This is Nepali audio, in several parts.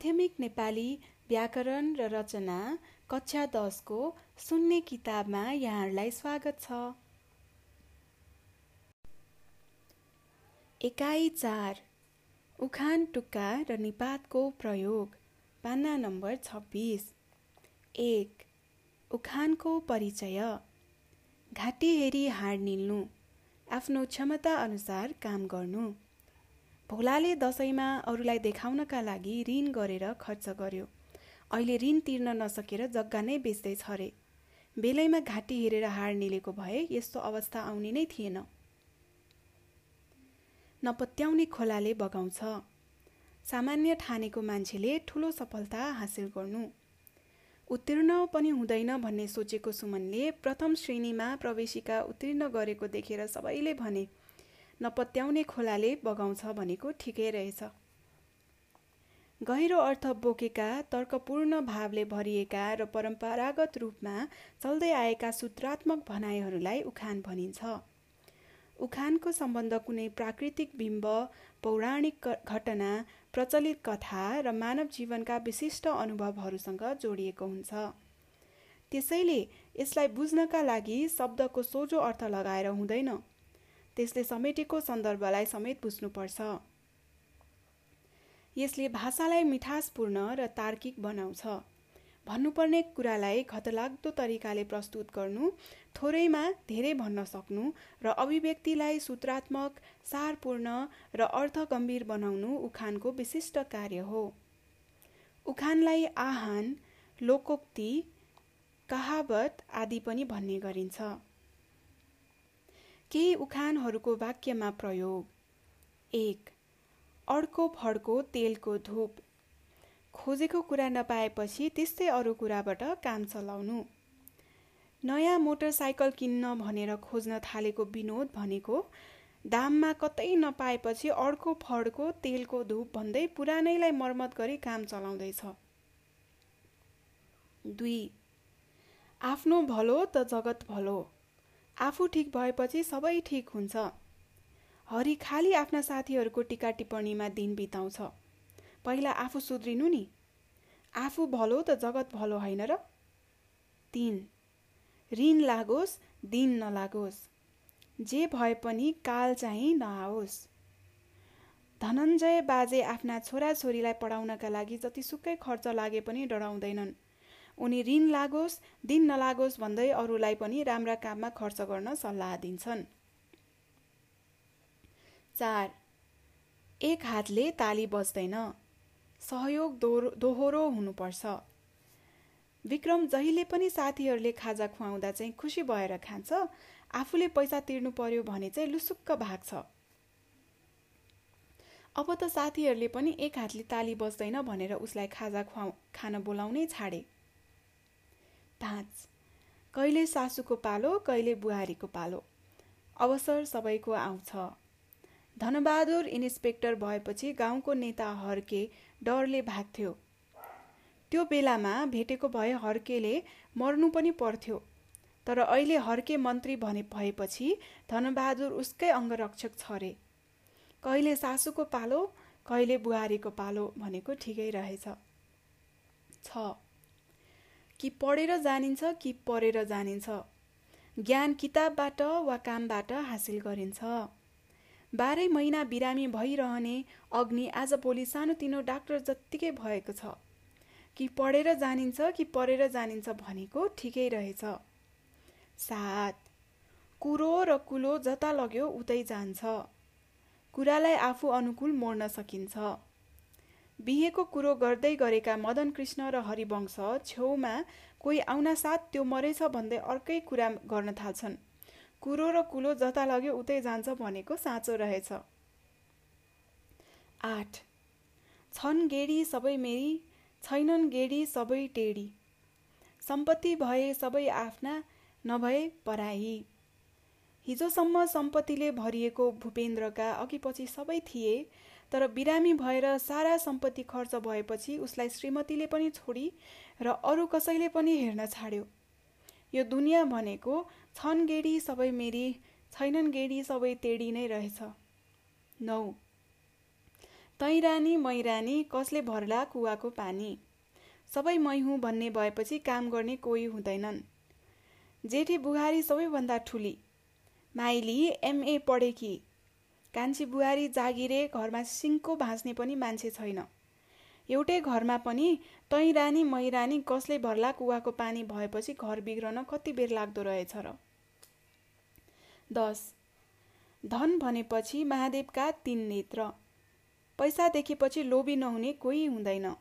माध्यमिक नेपाली व्याकरण र रचना कक्षा दसको सुन्ने किताबमा यहाँहरूलाई स्वागत छ। एकाइ चार उखान टुक्का र निपातको प्रयोग पान्ना नम्बर छब्बिस। एक उखानको परिचय। घाँटी हेरी हाड निल्नु आफ्नो क्षमता अनुसार काम गर्नु। भोलाले दसैँमा अरूलाई देखाउनका लागि ऋण गरेर खर्च गर्यो। अहिले ऋण तिर्न नसकेर जग्गा नै बेच्दैछ अरे। बेलैमा घाँटी हेरेर हार निलेको भए यस्तो अवस्था आउने नै थिएन। नपत्याउने खोलाले बगाउँछ। सामान्य ठानेको मान्छेले ठुलो सफलता हासिल गर्नु। उत्तीर्ण पनि हुँदैन भन्ने सोचेको सुमनले प्रथम श्रेणीमा प्रवेशिका उत्तीर्ण गरेको देखेर सबैले भने नपत्याउने खोलाले बगाउँछ भनेको ठिकै रहेछ। गहिरो अर्थ बोकेका तर्कपूर्ण भावले भरिएका र परम्परागत रूपमा चल्दै आएका सूत्रात्मक भनाइहरूलाई उखान भनिन्छ। उखानको सम्बन्ध कुनै प्राकृतिक बिम्ब पौराणिक घटना प्रचलित कथा र मानव जीवनका विशिष्ट अनुभवहरूसँग जोडिएको हुन्छ। त्यसैले यसलाई बुझ्नका लागि शब्दको सोझो अर्थ लगाएर हुँदैन। त्यसले समेटेको सन्दर्भलाई समेत बुझ्नुपर्छ। यसले भाषालाई मिठासपूर्ण र तार्किक बनाउँछ। भन्नुपर्ने कुरालाई घतलाग्दो तरिकाले प्रस्तुत गर्नु थोरैमा धेरै भन्न सक्नु र अभिव्यक्तिलाई सूत्रात्मक सारपूर्ण र अर्थ गम्भीर बनाउनु उखानको विशिष्ट कार्य हो। उखानलाई आहान लोकोक्ति कहावत आदि पनि भन्ने गरिन्छ। केही उखानहरूको वाक्यमा प्रयोग। एक अर्को फड्को तेलको धुप। खोजेको कुरा नपाएपछि त्यस्तै अरू कुराबाट काम चलाउनु। नयाँ मोटरसाइकल किन्न भनेर खोज्न थालेको विनोद भनेको दाममा कतै नपाएपछि अर्को फड्को तेलको धुप भन्दै पुरानैलाई मर्मत गरी काम चलाउँदैछ। दुई आफ्नो भलो त जगत भलो। आफू ठिक भएपछि सबै ठिक हुन्छ। हरि खालि आफ्ना साथीहरूको टिका टिप्पणीमा दिन बिताउँछ। पहिला आफू सुध्रिनु नि। आफू भलो त जगत भलो होइन र? तिन ऋण लागोस् दिन नलागोस्। जे भए पनि काल चाहिँ नआओस्। धनञ्जय बाजे आफ्ना छोराछोरीलाई पढाउनका लागि जतिसुकै खर्च लागे पनि डराउँदैनन्। उनी ऋण लागोस् दिन नलागोस् भन्दै अरूलाई पनि राम्रा काममा खर्च गर्न सल्लाह दिन्छन्। चार एक हातले ताली बज्दैन। सहयोग दोहोरो हुनुपर्छ। विक्रम जहिले पनि साथीहरूले खाजा खुवाउँदा चाहिँ खुसी भएर खान्छ आफूले पैसा तिर्नु पर्यो भने चाहिँ लुसुक्क भाग्छ। अब त साथीहरूले पनि एक हातले ताली बज्दैन भनेर उसलाई खाजा खुवाउ खान बोलाउनै छाडे। धाँच कहिले सासूको पालो कहिले बुहारीको पालो। अवसर सबैको आउँछ। धनबहादुर इन्सपेक्टर भएपछि गाउँको नेता हर्के डरले भाग्थ्यो त्यो बेलामा भेटेको भए हर्केले मर्नु पनि पर्थ्यो। तर अहिले हर्के मन्त्री भने भएपछि धनबहादुर उसकै अङ्गरक्षक छ रे। कहिले सासूको पालो कहिले बुहारीको पालो भनेको ठिकै रहेछ। छ। कि पढेर जानिन्छ कि पढेर जानिन्छ। ज्ञान किताबबाट वा कामबाट हासिल गरिन्छ। बाह्रै महिना बिरामी भइरहने अग्नि आज भोलि सानोतिनो डाक्टर जत्तिकै भएको छ। कि पढेर जानिन्छ कि पढेर जानिन्छ भनेको ठिकै रहेछ। सात कुरो र कुलो जता लग्यो उतै जान्छ। कुरालाई आफू अनुकूल मोड्न सकिन्छ। बिहेको कुरो गर्दै गरेका मदन कृष्ण र हरिवंश छेउमा कोही आउना साथ त्यो मरेछ भन्दै अर्कै कुरा गर्न थाल्छन्। कुरो र कुलो जता लग्यो उतै जान्छ भनेको साँचो रहेछ। आठ। छन् गेडी सबै मेरी छैनन् गेडी सबै टेडी। सम्पत्ति भए सबै आफ्ना नभए पराई। हिजोसम्म सम्पत्तिले भरिएको भूपेन्द्रका अघिपछि सबै थिए तर बिरामी भएर सारा सम्पत्ति खर्च भएपछि उसलाई श्रीमतीले पनि छोडी र अरू कसैले पनि हेर्न छाड्यो। यो दुनियाँ भनेको छन् गेडी सबै मेरी छैनन् गेडी सबै तेडी नै रहेछ। नौ। तैरानी मैरानी कसले भर्ला कुवाको पानी? सबै मै हुँ भन्ने भएपछि काम गर्ने कोही हुँदैनन्। जेठी बुहारी सबैभन्दा ठुली। माइली एमए पढेकी कान्छी बुहारी जागिरे घरमा सिङ्को भाँच्ने पनि मान्छे छैन। एउटै घरमा पनि तै रानी मै रानी कसले भर्ला कुवाको पानी भएपछि घर बिग्रन कति बेर लाग्दो रहेछ र। दस धन भनेपछि महादेवका तिन नेत्र। पैसा देखेपछि लोभी नहुने कोही हुँदैन।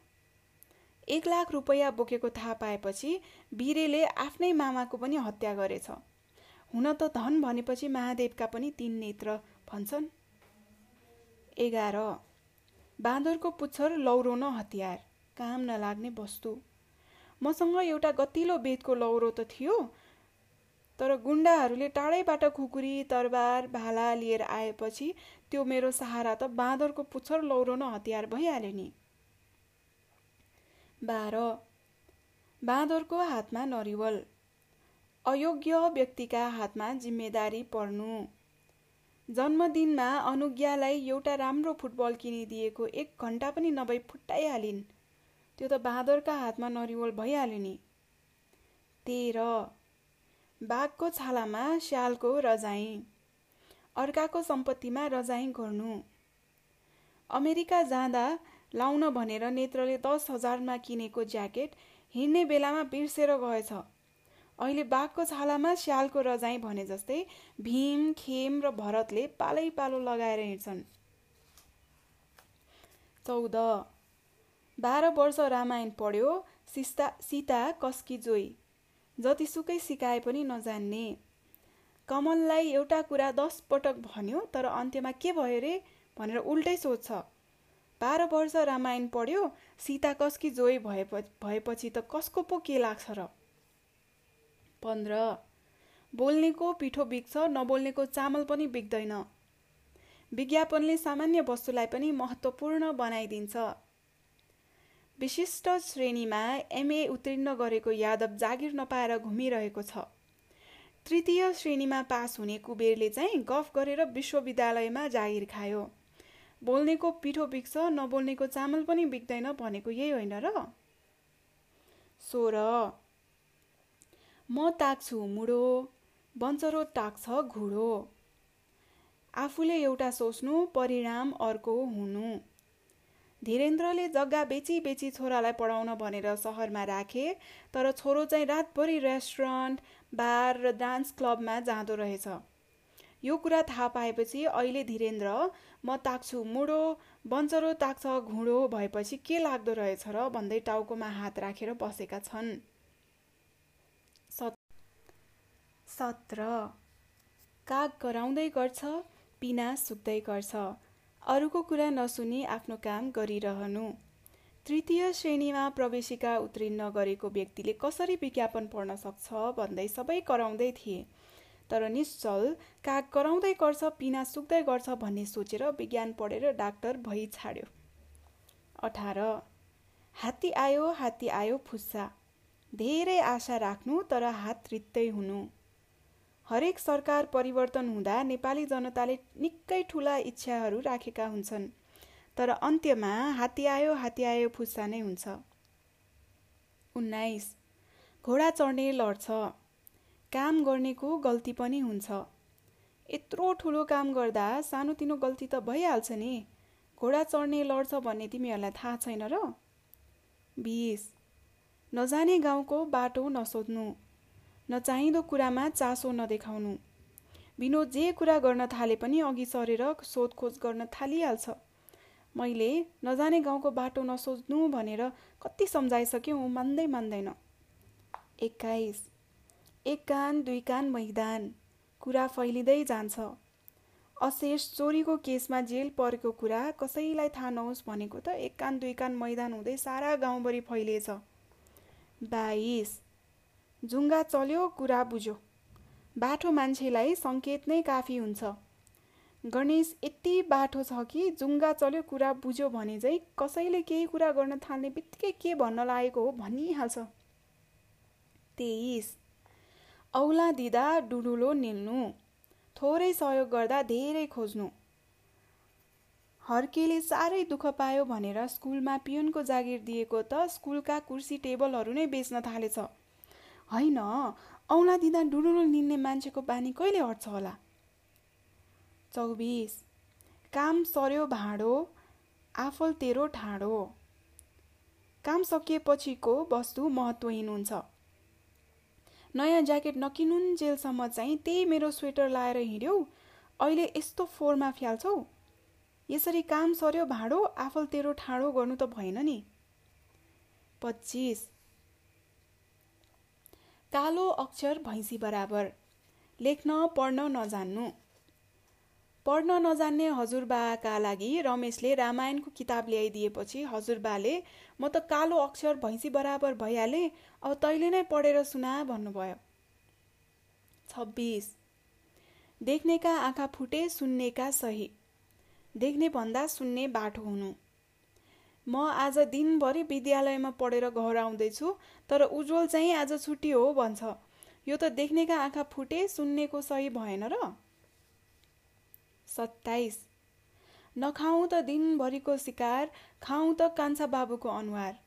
एक लाख रुपियाँ बोकेको थाहा पाएपछि वीरेले आफ्नै मामाको पनि हत्या गरेछ। हुन त धन भनेपछि महादेवका पनि तिन नेत्र भन्छन्। एघार। बाँदरको पुच्छर लौरो न हतियार काम नलाग्ने वस्तु। मसँग एउटा गतिलो बेदको लौरो त थियो तर गुन्डाहरूले टाढैबाट खुकुरी तरबार भाला लिएर आएपछि त्यो मेरो सहारा त बाँदरको पुच्छर लौरो न हतियार भइहाल्यो नि। बाह्र। बाँदरको हातमा नरिवल। अयोग्य व्यक्तिका हातमा जिम्मेदारी पर्नु। जन्मदिनमा अनुज्ञालाई एउटा राम्रो फुटबल किनिदिएको एक घन्टा पनि नभई फुट्टाइहालिन्। त्यो त बाँदरका हातमा नरिवल भइहाल्यो नि। तेह्र। बाघको छालामा स्यालको रजाई अर्काको सम्पत्तिमा रजाई गर्नु अमेरिका जाँदा लाउन भनेर नेत्रले दस हजारमा किनेको ज्याकेट हिँड्ने बेलामा बिर्सेर गएछ। अहिले बाघको छालामा स्यालको रजाई भने जस्तै भीम खेम र भरतले पालै पालो लगाएर हिँड्छन्। चौध। बाह्र वर्ष रामायण पढ्यो सिस्ता सीता कस्की जोई जतिसुकै सिकाए पनि नजान्ने। कमललाई एउटा कुरा दस पटक भन्यो तर अन्त्यमा के भयो रे भनेर उल्टै सोध्छ। बाह्र वर्ष रामायण पढ्यो सीता कस्की जोई भएपछि त कसको पो के लाग्छ र? पन्ध्र। बोल्नेको पिठो बिग्छ नबोल्नेको चामल पनि बिग्दैन। विज्ञापनले सामान्य वस्तुलाई पनि महत्त्वपूर्ण बनाइदिन्छ। विशिष्ट श्रेणीमा एमए उत्तीर्ण गरेको यादव जागिर नपाएर घुमिरहेको छ। तृतीय श्रेणीमा पास हुने कुबेरले चाहिँ गफ गरेर विश्वविद्यालयमा जागिर खायो। बोल्नेको पिठो बिग्छ नबोल्नेको चामल पनि बिग्दैन भनेको यही होइन र? सोह्र। म ताक्छु मुडो। बन्चरो टाक्छ घुडो। आफूले एउटा सोच्नु परिणाम अर्को हुनु। धीरेन्द्रले जग्गा बेची बेची छोरालाई पढाउन भनेर सहरमा राखे तर छोरो चाहिँ रातभरि रेस्टुरेन्ट बार र डान्स क्लबमा जाँदो रहेछ। यो कुरा थाहा पाएपछि अहिले धीरेन्द्र म ताक्छु मुडो। बन्चरो ताक्छ घुँडो भएपछि के लाग्दो रहेछ र भन्दै टाउकोमा हात राखेर बसेका छन्। सत्र। काग कराउँदै गर्छ पिना सुक्दै गर्छ। अरूको कुरा नसुनी आफ्नो काम गरिरहनु। तृतीय श्रेणीमा प्रवेशिका उत्तीर्ण गरेको व्यक्तिले कसरी विज्ञापन पढ्न सक्छ भन्दै सबै कराउँदै थिए। तर निश्चल काग कराउँदै गर्छ पिना सुक्दै गर्छ भन्ने सोचेर विज्ञान पढेर डाक्टर भइ छाड्यो। अठार। हात्ती आयो हात्ती आयो फुस्सा। धेरै आशा राख्नु तर हात रित्तै हुनु। हरेक सरकार परिवर्तन हुँदा नेपाली जनताले निकै ठुला इच्छाहरू राखेका हुन्छन्। तर अन्त्यमा हात्ती आयो हात्ती आयो फुस्सा नै हुन्छ। उन्नाइस। घोडा चढ्ने लड्छ। काम गर्नेको गल्ती पनि हुन्छ। यत्रो ठुलो काम गर्दा सानोतिनो गल्ती त भइहाल्छ नि। घोडा चढ्ने लड्छ भन्ने तिमीहरूलाई थाहा छैन र? बिस। नजाने गाउँको बाटो नसोध्नु। नचाहिँदो कुरामा चासो नदेखाउनु। विनोद जे कुरा गर्न थाले पनि अघि सरेर सोधखोज गर्न थालिहाल्छ। मैले नजाने गाउँको बाटो नसोच्नु भनेर कति सम्झाइसक्यौँ मान्दै मान्दैन। एक्काइस एक कान दुई कान मैदान। कुरा फैलिँदै जान्छ। अशेष चोरीको केसमा जेल परेको कुरा कसैलाई थाहा नहोस् भनेको त एक कान दुई कान मैदान हुँदै सारा गाउँभरि फैलिएछ बाइस। जुङ्गा चल्यो कुरा बुझ्यो। बाठो मान्छेलाई सङ्केत नै काफी हुन्छ। गणेश यति बाठो छ कि जुङ्गा चल्यो कुरा बुझ्यो भने चाहिँ कसैले केही कुरा गर्न थाल्ने बित्तिकै के भन्न लागेको हो भनिहाल्छ। तेइस। औला दिँदा डुडुलो निल्नु। थोरै सहयोग गर्दा धेरै खोज्नु। हर्केले साह्रै दुःख पायो भनेर स्कुलमा पियोनको जागिर दिएको त स्कुलका कुर्सी टेबलहरू नै बेच्न थालेछ। होइन। औँला दिँदा डुडुलो निन्ने मान्छेको बानी कहिले हट्छ होला? चौबिस। काम सर्यो भाँडो आफल तेरो ठाडो। काम सकिएपछिको वस्तु महत्त्वहीन हुन्छ। नयाँ ज्याकेट नकिनुन् जेलसम्म चाहिँ त्यही मेरो स्वेटर लाएर हिँड्यौ? अहिले यस्तो फोहोरमा फ्याल्छौ? यसरी काम सर्यो भाँडो आफल तेरो ठाडो गर्नु त भएन नि। पच्चिस। कालो अक्षर भैँसी बराबर। लेख्न पढ्न नजान्नु। पढ्न नजान्ने हजुरबाका लागि रमेशले रामायणको किताब ल्याइदिएपछि हजुरबाले म त कालो अक्षर भैँसी बराबर भइहालेँ अब तैँले नै पढेर सुना भन्नुभयो। छब्बिस। देख्नेका आँखा फुटे सुन्नेका सही। देख्ने भन्दा सुन्ने बाटो हुनु। म आज दिनभरि विद्यालयमा पढेर घर आउँदैछु तर उज्जवल चाहिँ आज छुट्टी हो भन्छ। यो त देख्नेका आँखा फुटे सुन्नेको सही भएन र? सत्ताइस। नखाउँ त दिनभरिको शिकार खाउँ त कान्छा बाबुको अनुहार।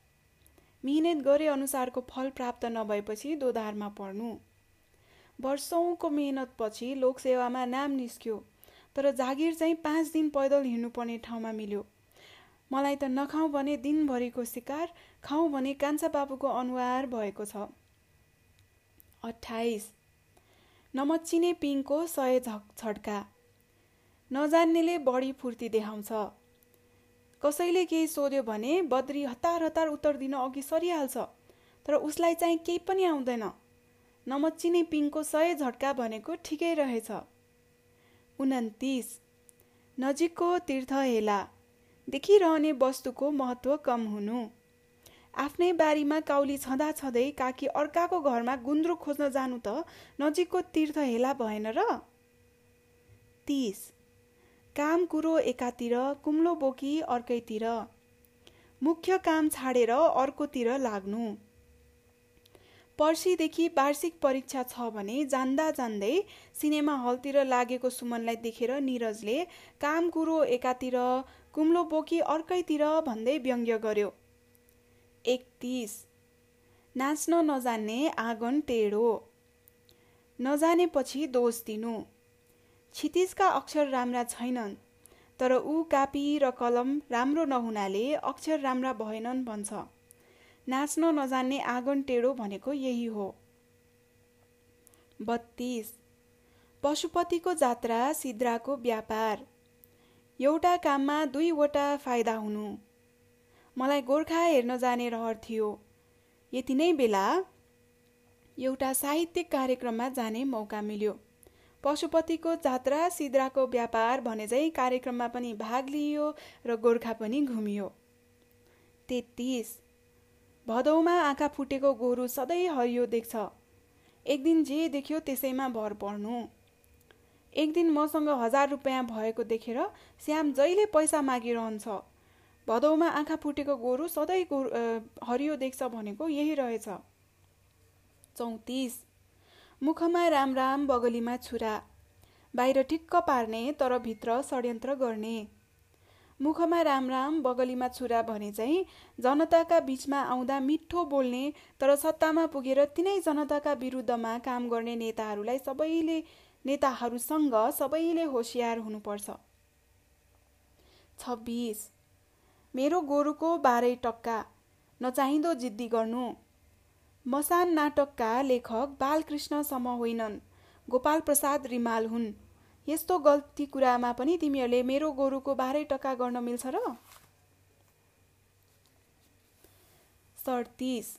मिहिनेत गरे अनुसारको फल प्राप्त नभएपछि दोधारमा पर्नु। वर्षौँको मेहनतपछि लोकसेवामा नाम निस्क्यो तर जागिर चाहिँ पाँच दिन पैदल हिँड्नुपर्ने ठाउँमा मिल्यो। मलाई त नखाउँ भने दिनभरिको शिकार खाउँ भने कान्छा बाबुको अनुहार भएको छ। अठाइस नमच्चिने पिङको सय झड्का नजान्नेले बढी फुर्ती देखाउँछ। कसैले केही सोध्यो भने बद्री हतार हतार उत्तर दिन अघि सरिहाल्छ तर उसलाई चाहिँ केही पनि आउँदैन। नमच्चिने पिङको सय झट्का भनेको ठिकै रहेछ। उन्तिस। नजिकको तीर्थ हेला देखिरहने वस्तुको महत्त्व कम हुनु। आफ्नै बारीमा काउली छँदा छँदै काकी अर्काको घरमा गुन्द्रुक खोज्न जानु त नजिकको तीर्थ हेला भएन र? तिस। काम कुरो एकातिर कुम्लो बोकी अर्कैतिर। मुख्य काम छाडेर अर्कोतिर लाग्नु। पर्सिदेखि वार्षिक परीक्षा छ भने जान्दा जान्दै सिनेमा हलतिर लागेको सुमनलाई देखेर निरजले काम कुरो एकातिर कुम्लो बोकी अर्कैतिर भन्दै व्यङ्ग्य गर्यो। एकतिस। नाच्न नजान्ने आँगन टेढो। नजानेपछि दोष दिनु। क्षितिजका अक्षर राम्रा छैनन् तर ऊ कापी र कलम राम्रो नहुनाले अक्षर राम्रा भएनन् भन्छ। नाच्न नजान्ने आँगन टेढो भनेको यही हो। बत्तीस। पशुपतिको जात्रा सिद्राको व्यापार। एउटा काममा दुईवटा फाइदा हुनु। मलाई गोर्खा हेर्न जाने रहर थियो। यति नै बेला एउटा साहित्यिक कार्यक्रममा जाने मौका मिल्यो। पशुपतिको जात्रा सिद्राको व्यापार भने चाहिँ कार्यक्रममा पनि भाग लिइयो र गोर्खा पनि घुमियो। तेत्तिस। भदौमा आँखा फुटेको गोरु सधैँ हरियो देख्छ। एक दिन जे देख्यो त्यसैमा भर पर्नु। एक दिन मसँग हजार रुपियाँ भएको देखेर श्याम जहिले पैसा मागिरहन्छ भदौमा आँखा फुटेको गोरु सधैँ गोरु हरियो देख्छ भनेको यही रहेछ। चौतिस। मुखमा राम राम बगलीमा छुरा बाहिर ठिक्क पार्ने तर भित्र षड्यन्त्र गर्ने। मुखमा राम राम बगलीमा छुरा भने चाहिँ जनताका बिचमा आउँदा मिठो बोल्ने तर सत्तामा पुगेर तिनै जनताका विरुद्धमा काम गर्ने नेताहरूलाई सबैले नेताहरूसँग सबैले होसियार हुनुपर्छ। छब्बिस। मेरो गोरुको बाह्रै टक्का नचाहिँदो जिद्दी गर्नु। मसान नाटकका लेखक बालकृष्णसम्म होइनन् गोपाल प्रसाद रिमाल हुन्। यस्तो गल्ती कुरामा पनि तिमीहरूले मेरो गोरुको बाह्रै टक्का गर्न मिल्छ र? सडतिस।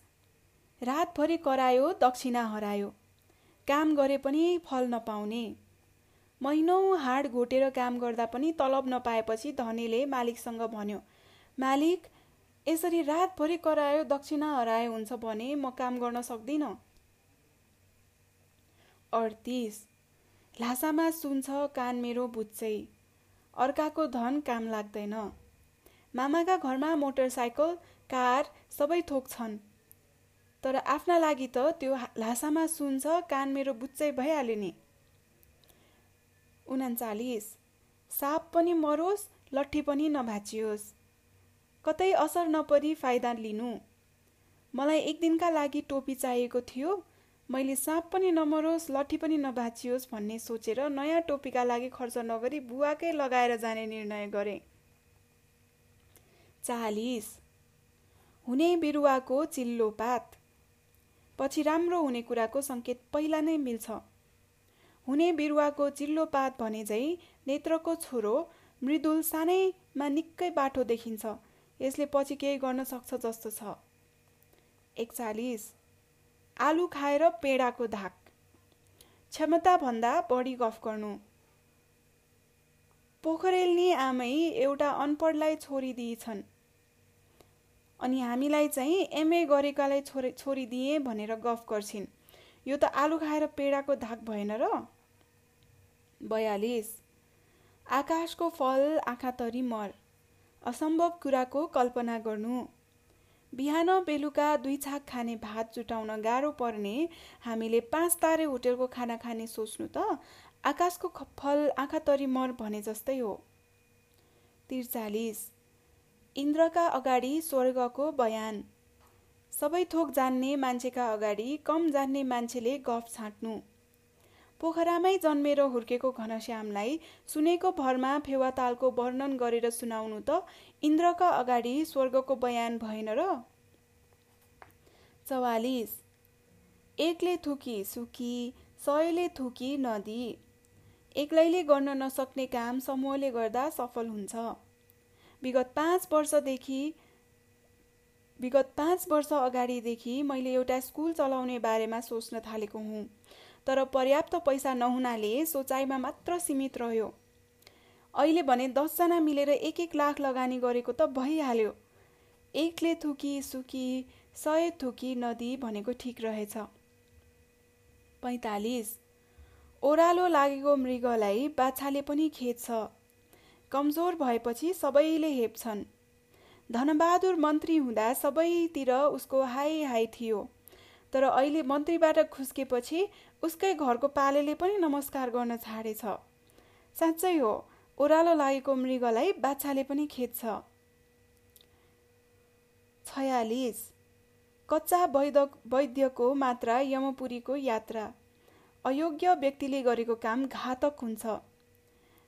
रातभरि करायो दक्षिणा हरायो। काम गरे पनि फल नपाउने। महिनौ हाड घोटेर काम गर्दा पनि तलब नपाएपछि धनीले मालिकसँग भन्यो मालिक यसरी रातभरि करायो दक्षिणा हरायो हुन्छ भने म काम गर्न सक्दिनँ। अडतिस ल्हासामा सुन्छ कान मेरो बुझ्छै अर्काको धन काम लाग्दैन। मामाका घरमा मोटरसाइकल कार सबै थोक छन्। तर आफ्ना लागि त त्यो ल्हासामा सुन्छ कान मेरो बुच्चै भइहाल्यो नि। उन्चालिस साप पनि मरोस् लट्ठी पनि नभाचियोस्। कतै असर नपरी फाइदा लिनु। मलाई एक दिनका लागि टोपी चाहिएको थियो। मैले साँप पनि नमरोस् लट्ठी पनि नभाचियोस् भन्ने सोचेर नयाँ टोपीका लागि खर्च नगरी बुवाकै लगाएर जाने निर्णय गरेँ। चालिस। हुने बिरुवाको चिल्लो पात। पछि राम्रो हुने कुराको सङ्केत पहिला नै मिल्छ। हुने बिरुवाको चिल्लो पात भने झै नेत्रको छोरो मृदुल सानैमा निकै बाठो देखिन्छ। यसले पछि केही गर्न सक्छ जस्तो छ। एकचालिस। आलु खाएर पेडाको धाक। क्षमताभन्दा बढी गफ गर्नु। पोखरेलनी आमै एउटा अनपढलाई छोरी दिएछन् अनि हामीलाई चाहिँ एमए गरेकालाई छोरी छोरी दिए भनेर गफ गर्छिन्। यो त आलु खाएर पेडाको धाक भएन र? बयालिस। आकाशको फल आँखा तरी मर। असम्भव कुराको कल्पना गर्नु। बिहान बेलुका दुई छाक खाने भात जुटाउन गाह्रो पर्ने हामीले पाँच तारे होटेलको खाना खाने सोच्नु त आकाशको फल आँखा तरी मर भने जस्तै हो। त्रिचालिस। इन्द्रका अगाडि स्वर्गको बयान। सबै थोक जान्ने मान्छेका अगाडि कम जान्ने मान्छेले गफ छाँट्नु। पोखरामै जन्मेर हुर्केको घनश्यामलाई सुनेको भरमा फेवातालको वर्णन गरेर सुनाउनु त इन्द्रका अगाडि स्वर्गको बयान भएन र? चौवालिस। एकले थुकी सुकी सयले थुकी नदी। एक्लैले गर्न नसक्ने काम समूहले गर्दा सफल हुन्छ। विगत पाँच वर्षदेखि विगत पाँच वर्ष अगाडिदेखि मैले एउटा स्कुल चलाउने बारेमा सोच्न थालेको हुँ। तर पर्याप्त पैसा नहुनाले सोचाइमा मात्र सीमित रह्यो। अहिले भने दसजना मिलेर एक एक लाख लगानी गरेको त भइहाल्यो। एकले थुकी सुकी सय थुकी नदी भनेको ठिक रहेछ। पैँतालिस। ओह्रालो लागेको मृगलाई बाछाले पनि खेद्छ। कमजोर भएपछि सबैले हेप्छन्। धनबहादुर मन्त्री हुँदा सबैतिर उसको हाई हाई थियो। तर अहिले मन्त्रीबाट खुस्केपछि उसकै घरको पालेले पनि नमस्कार गर्न छाडेछ। साँच्चै हो ओह्रालो लागेको मृगलाई बाछाले पनि खेद्छ। छयालिस कच्चा वैद वैद्यको मात्रा यमपुरीको यात्रा। अयोग्य व्यक्तिले गरेको काम घातक हुन्छ।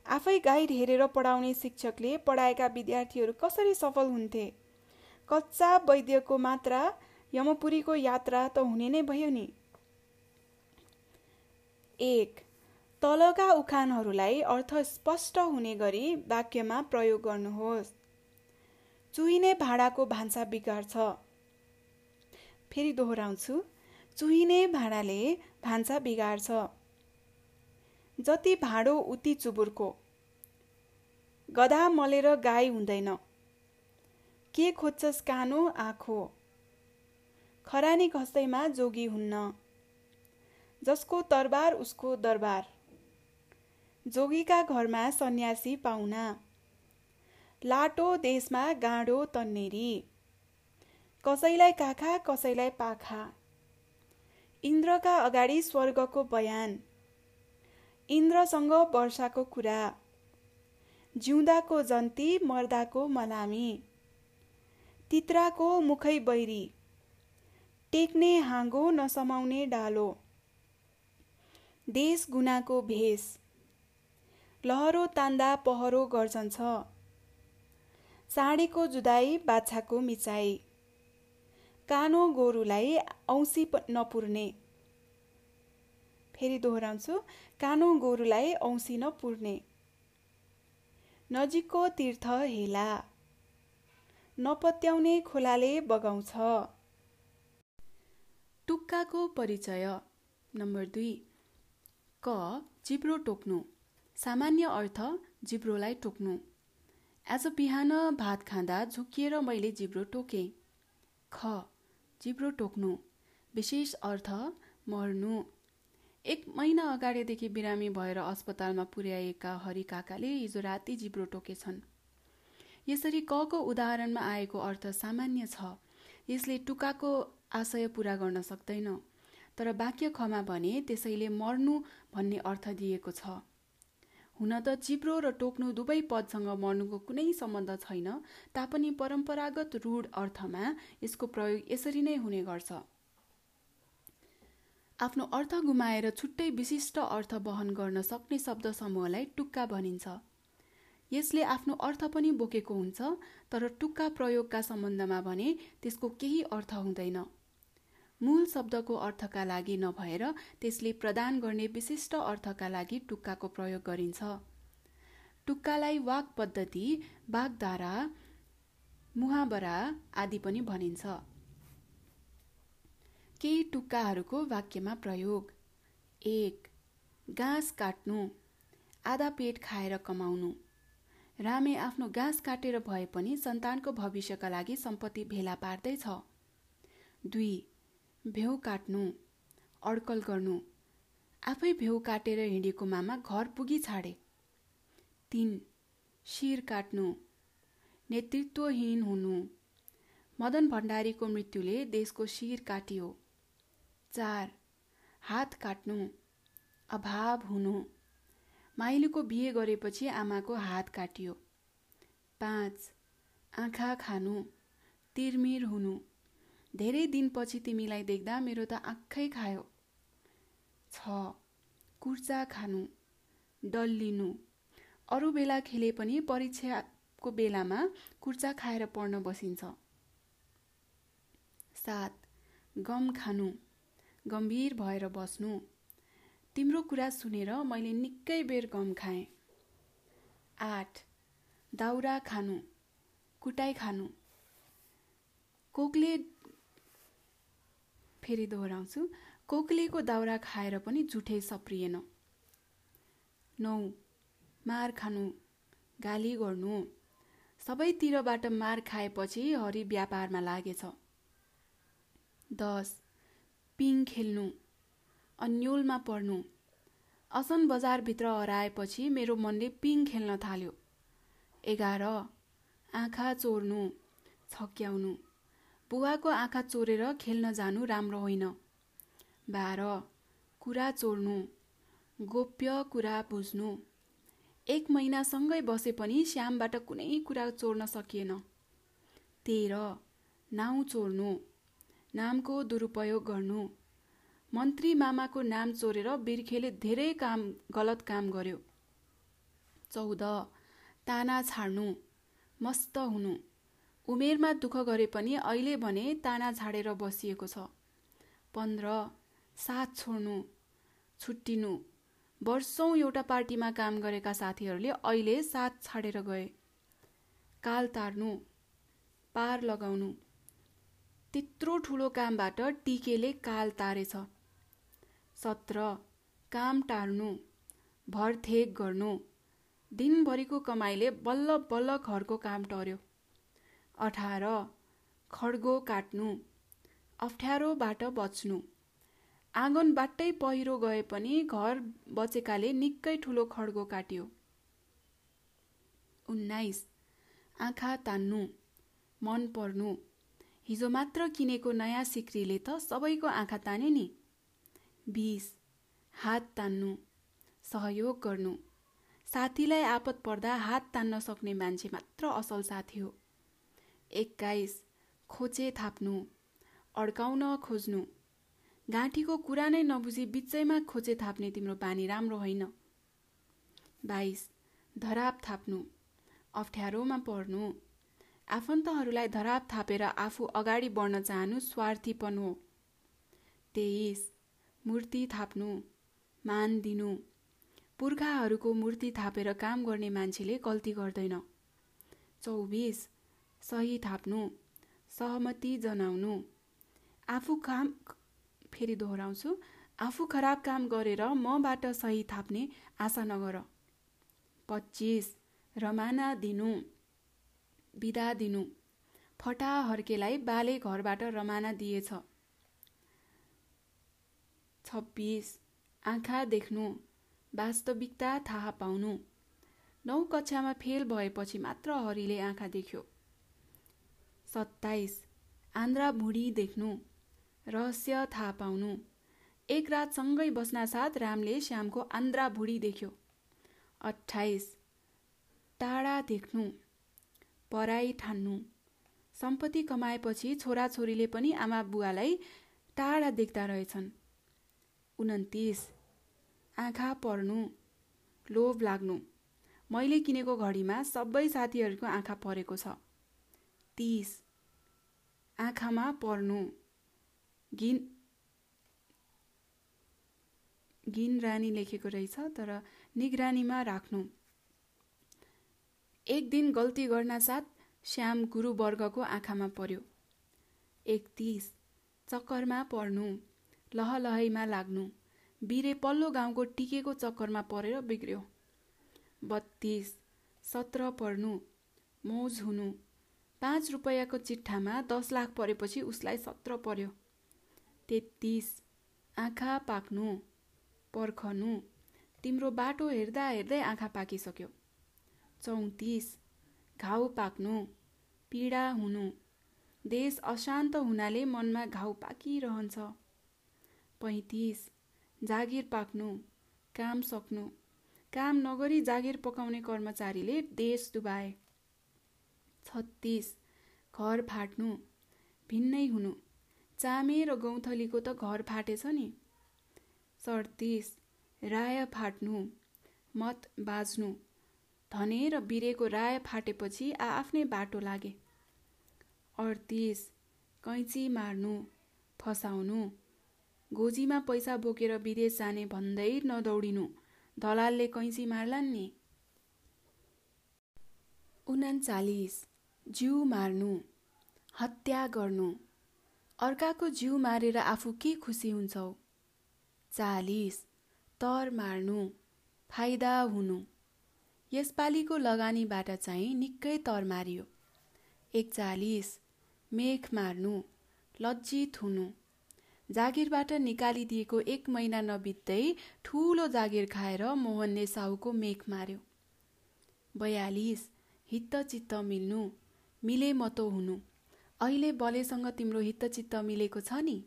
आफै गाइड हेरेर पढाउने शिक्षकले पढाएका विद्यार्थीहरू कसरी सफल हुन्थे? कच्चा वैद्यको मात्रा यमपुरीको यात्रा त हुने नै भयो नि। एक तलका उखानहरूलाई अर्थ स्पष्ट हुने गरी वाक्यमा प्रयोग गर्नुहोस्। चुहिने भाँडाको भान्सा बिगार्छ। फेरि दोहोऱ्याउँछु। चुहिने भाँडाले भान्सा बिगार्छ। जति भाँडो उति चुबुरको। गधा मलेर गाई हुँदैन। के खोज्छस् कानो आँखो? खरानी घस्दैमा जोगी हुन्न। जसको तरबार उसको दरबार। जोगीका घरमा सन्यासी पाहुना। लाटो देशमा गाँडो तन्नेरी। कसैलाई काखा कसैलाई पाखा। इन्द्रका अगाडि स्वर्गको बयान। इन्द्रसँग वर्षाको कुरा। जिउँदाको जन्ती मर्दाको मलामी तित्राको मुखै बैरी। टेक्ने हाँगो नसमाउने डालो। देश गुनाको भेष। लहरो तान्दा पहरो गर्जन्छ। साँडेको जुदाई बाछाको मिचाइ कानो गोरुलाई औँसी नपुर्ने। फेरि दोहोऱ्याउँछु। कानो गोरुलाई औँसी नपुर्ने नजिकको तीर्थ हेला। नपत्याउने खोलाले बगाउँछ। टुक्काको परिचय। नम्बर दुई। क। चिप्रो टोक्नु। सामान्य अर्थ जिब्रोलाई टोक्नु। आज बिहान भात खाँदा झुकिएर मैले जिब्रो टोकेँ। ख। जिब्रो टोक्नु। विशेष अर्थ मर्नु। एक महिना अगाडिदेखि बिरामी भएर अस्पतालमा पुर्याएका हरि काकाले हिजो राति जिब्रो टोकेछन्। यसरी कको उदाहरणमा आएको अर्थ सामान्य छ। यसले टुकाको आशय पुरा गर्न सक्दैन तर वाक्य खमा भने त्यसैले मर्नु भन्ने अर्थ दिएको छ। हुन त चिप्रो र टोक्नु दुवै पदसँग मर्नुको कुनै सम्बन्ध छैन तापनि परम्परागत रूढ अर्थमा यसको प्रयोग यसरी नै हुने गर्छ। आफ्नो अर्थ गुमाएर छुट्टै विशिष्ट अर्थ वहन गर्न सक्ने शब्द समूहलाई टुक्का भनिन्छ। यसले आफ्नो अर्थ पनि बोकेको हुन्छ तर टुक्का प्रयोगका सम्बन्धमा भने त्यसको केही अर्थ हुँदैन। मूल शब्दको अर्थका लागि नभएर त्यसले प्रदान गर्ने विशिष्ट अर्थका लागि टुक्काको प्रयोग गरिन्छ। टुक्कालाई वाक पद्धति वागधारा मुहाबरा आदि पनि भनिन्छ। केही टुक्काहरूको वाक्यमा प्रयोग। एक घाँस काट्नु। आधा पेट खाएर कमाउनु। रामे आफ्नो घाँस काटेर भए पनि सन्तानको भविष्यका लागि सम्पत्ति भेला पार्दैछ। दुई भ्यौ काट्नु। अड्कल गर्नु। आफै भ्यौ काटेर हिँडेको मामा घर पुगी छाडे। तिन शिर काट्नु। नेतृत्वहीन हुनु। मदन भण्डारीको मृत्युले देशको शिर काटियो। चार हात काट्नु अभाव हुनु। माइलीको बिहे गरेपछि आमाको हात काटियो। पाँच आँखा खानु तिरमिर हुनु। धेरै दिनपछि तिमीलाई देख्दा मेरो त आँखै खायो। छ कुर्चा खानु डल्लिनु अरू बेला खेले पनि परीक्षाको बेलामा कुर्चा खाएर पढ्न बसिन्छ। सात गम खानु। गम्भीर भएर बस्नु। तिम्रो कुरा सुनेर मैले निकै बेर गम खाएँ। आठ दाउरा खानु कुटाइ खानु। कोकले फेरि दोहोऱ्याउँछु कोक्लेको दाउरा खाएर पनि झुठे सप्रिएन नौ मार खानु गाली गर्नु। सबैतिरबाट मार खाएपछि हरि व्यापारमा लागेछ। दस पिङ खेल्नु अन्यलमा पढ्नु। असन बजारभित्र हराएपछि मेरो मनले पिङ खेल्न थाल्यो। एघार आँखा चोर्नु छक्याउनु बुवाको आँखा चोरेर खेल्न जानु राम्रो होइन। बाह्र कुरा चोर्नु गोप्य कुरा बुझ्नु। एक महिनासँगै बसे पनि श्यामबाट कुनै कुरा चोर्न सकिएन। तेह्र नाउँ चोर्नु। नामको दुरुपयोग गर्नु। मन्त्री मामाको नाम चोरेर बिर्खेले धेरै काम गलत काम गर्यो। चौध ताना छाड्नु मस्त हुनु। उमेरमा दुःख गरे पनि अहिले भने ताना झाडेर बसिएको छ। पन्ध्र साथ छोड्नु छुट्टिनु। वर्षौँ एउटा पार्टीमा काम गरेका साथीहरूले अहिले साथ छाडेर गए। काल तार्नु पार लगाउनु। त्यत्रो ठुलो कामबाट टिकेले काल तारेछ। सत्र काम टार्नु भरथेक गर्नु दिनभरिको कमाइले बल्ल बल्ल घरको काम टर्यो। अठार खड्गो काट्नु अप्ठ्यारोबाट बच्नु आँगनबाटै पहिरो गए पनि घर बचेकाले निकै ठुलो खड्गो काट्यो। उन्नाइस आँखा तान्नु मन पर्नु हिजो मात्र किनेको नयाँ सिक्रीले त सबैको आँखा तान्यो नि। बिस हात तान्नु सहयोग गर्नु। साथीलाई आपत पर्दा हात तान्न सक्ने मान्छे मात्र असल साथी हो। एक्काइस खोचे थाप्नु अड्काउन खोज्नु। गाँठीको कुरा नै नबुझी बिचैमा खोचे थाप्ने तिम्रो बानी राम्रो होइन। बाइस धराप थाप्नु अप्ठ्यारोमा पर्नु। आफन्तहरूलाई धराप थापेर आफू अगाडि बढ्न चाहनु स्वार्थीपन हो। तेइस मूर्ति थाप्नु मान दिनु। पुर्खाहरूको मूर्ति थापेर काम गर्ने मान्छेले गल्ती गर्दैन। चौबिस सही थाप्नु सहमति जनाउनु। आफू काम फेरि दोहोऱ्याउँछु। आफू खराब काम गरेर मबाट सही थाप्ने आशा नगर। पच्चिस रमाना दिनु। बिदा दिनु। फटा हर्केलाई बाले घरबाट रमाना दिएछ। छब्बिस आँखा देख्नु। वास्तविकता थाहा पाउनु। नौ कक्षामा फेल भएपछि मात्र हरिले आँखा देख्यो। सत्ताइस आन्द्रा भुँडी देख्नु। रहस्य थाहा पाउनु। एक रात सँगै बस्नासाथ रामले श्यामको आन्द्रा भुँडी देख्यो। अठाइस टाढा देख्नु। पराई ठान्नु। सम्पत्ति कमाएपछि छोराछोरीले पनि आमा बुवालाई टाढा देख्दा रहेछन्। उन्तिस आँखा पर्नु लोभ लाग्नु। मैले किनेको घडीमा सबै साथीहरूको आँखा परेको छ। तिस आँखामा पर्नु। घिन घिन रानी लेखेको रहेछ तर निगरानीमा राख्नु। एक दिन गल्ती गर्न साथ श्याम गुरुवर्गको आँखामा पर्यो। एकतिस चक्करमा पर्नु लहलहैमा लाग्नु बिरे पल्लो गाउँको टिकेको चक्करमा परेर बिग्रियो। बत्तिस सत्र पर्नु मौज हुनु पाँच रुपियाँको चिट्ठामा दस लाख परेपछि उसलाई सत्र पर्यो। तेत्तिस आँखा पाक्नु पर्खनु तिम्रो बाटो हेर्दा हेर्दै आँखा पाकिसक्यो। चौतिस घाउ पाक्नु पीडा हुनु। देश अशान्त हुनाले मनमा घाउ पाकिरहन्छ। पैँतिस जागिर पाक्नु काम सक्नु। काम नगरी जागिर पकाउने कर्मचारीले देश डुबाए छत्तिस घर फाट्नु भिन्नै हुनु। चामे र गौँथलीको त घर फाटेछ नि। सडतिस राय फाट्नु मत बाज्नु धने र बिरेको राय फाटेपछि आफ्नै बाटो लागे। अडतिस कैँची मार्नु फसाउनु गोजीमा पैसा बोकेर विदेश जाने भन्दै नदौडिनु दलालले कैँची मार्लान् नि। उनाचालिस जिउ मार्नु हत्या गर्नु। अर्काको जिउ मारेर आफू के खुसी हुन्छौ? चालिस तर मार्नु फाइदा हुनु। यसपालिको लगानीबाट चाहिँ निकै तर मारियो। एकचालिस मेख मार्नु लज्जित हुनु। जागिरबाट निकालिदिएको एक महिना नबित्दै ठुलो जागिर खाएर मोहनले साहुको मेख मार्यो। बयालिस हितचित्त मिल्नु मिले मतो हुनु। अहिले बलेसँग तिम्रो हितचित्त मिलेको छ नि?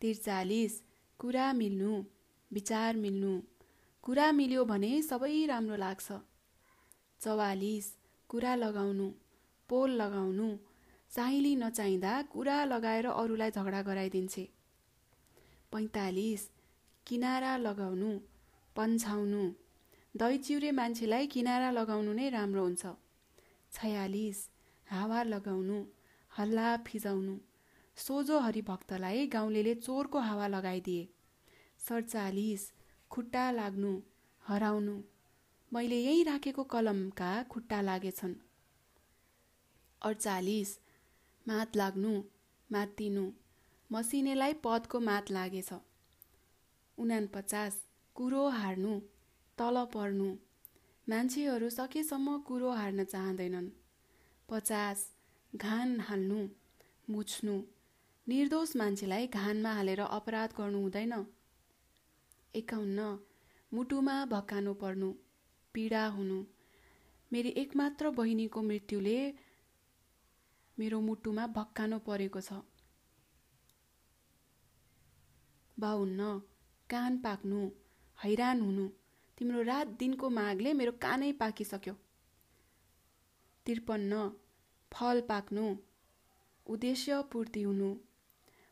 त्रिचालिस कुरा मिल्नु विचार मिल्नु। कुरा मिल्यो भने सबै राम्रो लाग्छ। चौवालिस कुरा लगाउनु पोल लगाउनु। साइली नचाहिँदा कुरा लगाएर अरूलाई झगडा गराइदिन्छे। पैँतालिस किनारा लगाउनु पन्छाउनु। दही चिउरे मान्छेलाई किनारा लगाउनु नै राम्रो हुन्छ। छयालिस हावा लगाउनु हल्ला फिजाउनु। सोझो हरिभक्तलाई गाउँले चोरको हावा लगाइदिए। सडचालिस खुट्टा लाग्नु हराउनु। मैले यहीँ राखेको कलमका खुट्टा लागेछन्। अडचालिस मात लाग्नु मातिनु मसिनेलाई पदको मात लागेछ। उनापचास कुरो हार्नु तल पर्नु। मान्छेहरू सकेसम्म कुरो हार्न चाहँदैनन्। पचास घान हाल्नु मुछ्नु। निर्दोष मान्छेलाई घानमा हालेर अपराध गर्नु हुँदैन। एकाउन्न। मुटुमा भक्कानु पर्नु पीडा हुनु। मेरी एकमात्र बहिनीको मृत्युले मेरो मुटुमा भक्कानो परेको छ। बाहुन्न कान पाक्नु हैरान हुनु। तिम्रो रात दिनको मागले मेरो कानै पाकिसक्यो। त्रिपन्न फल पाक्नु उद्देश्य पूर्ति हुनु।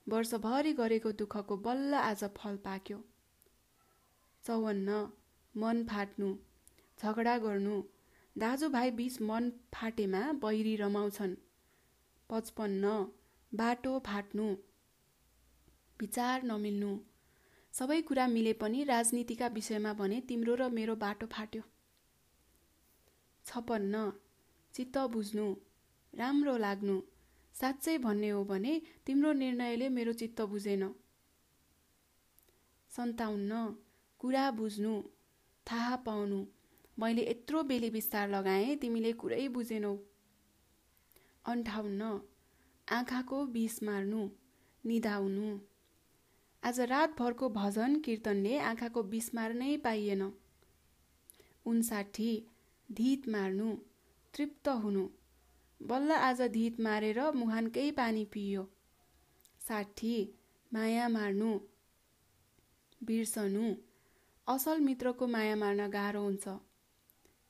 वर्षभरि गरेको दुःखको बल्ल आज फल पाक्यो। चौवन्न मन फाट्नु झगडा गर्नु दाजुभाइ बिच मन फाटेमा बैरी रमाउँछन्। पचपन्न बाटो फाट्नु विचार नमिल्नु। सबै कुरा मिले पनि राजनीतिका विषयमा भने तिम्रो र मेरो बाटो फाट्यो। छपन्न चित्त बुझ्नु राम्रो लाग्नु साँच्चै भन्ने हो भने तिम्रो निर्णयले मेरो चित्त बुझेन। सन्ताउन्न कुरा बुझ्नु थाहा पाउनु। मैले यत्रो बेली बिस्तार लगाएँ तिमीले कुरै बुझेनौ। अन्ठाउन्न। आँखाको बिस मार्नु निधाउनु। आज रातभरको भजन कीर्तनले आँखाको बिस मार्नै पाइएन। उन्साठी। धित मार्नु तृप्त हुनु। बल्ल आज धित मारेर मुहानकै पानी पियो साठी। माया मार्नु बिर्सनु। असल मित्रको माया मार्न गाह्रो हुन्छ।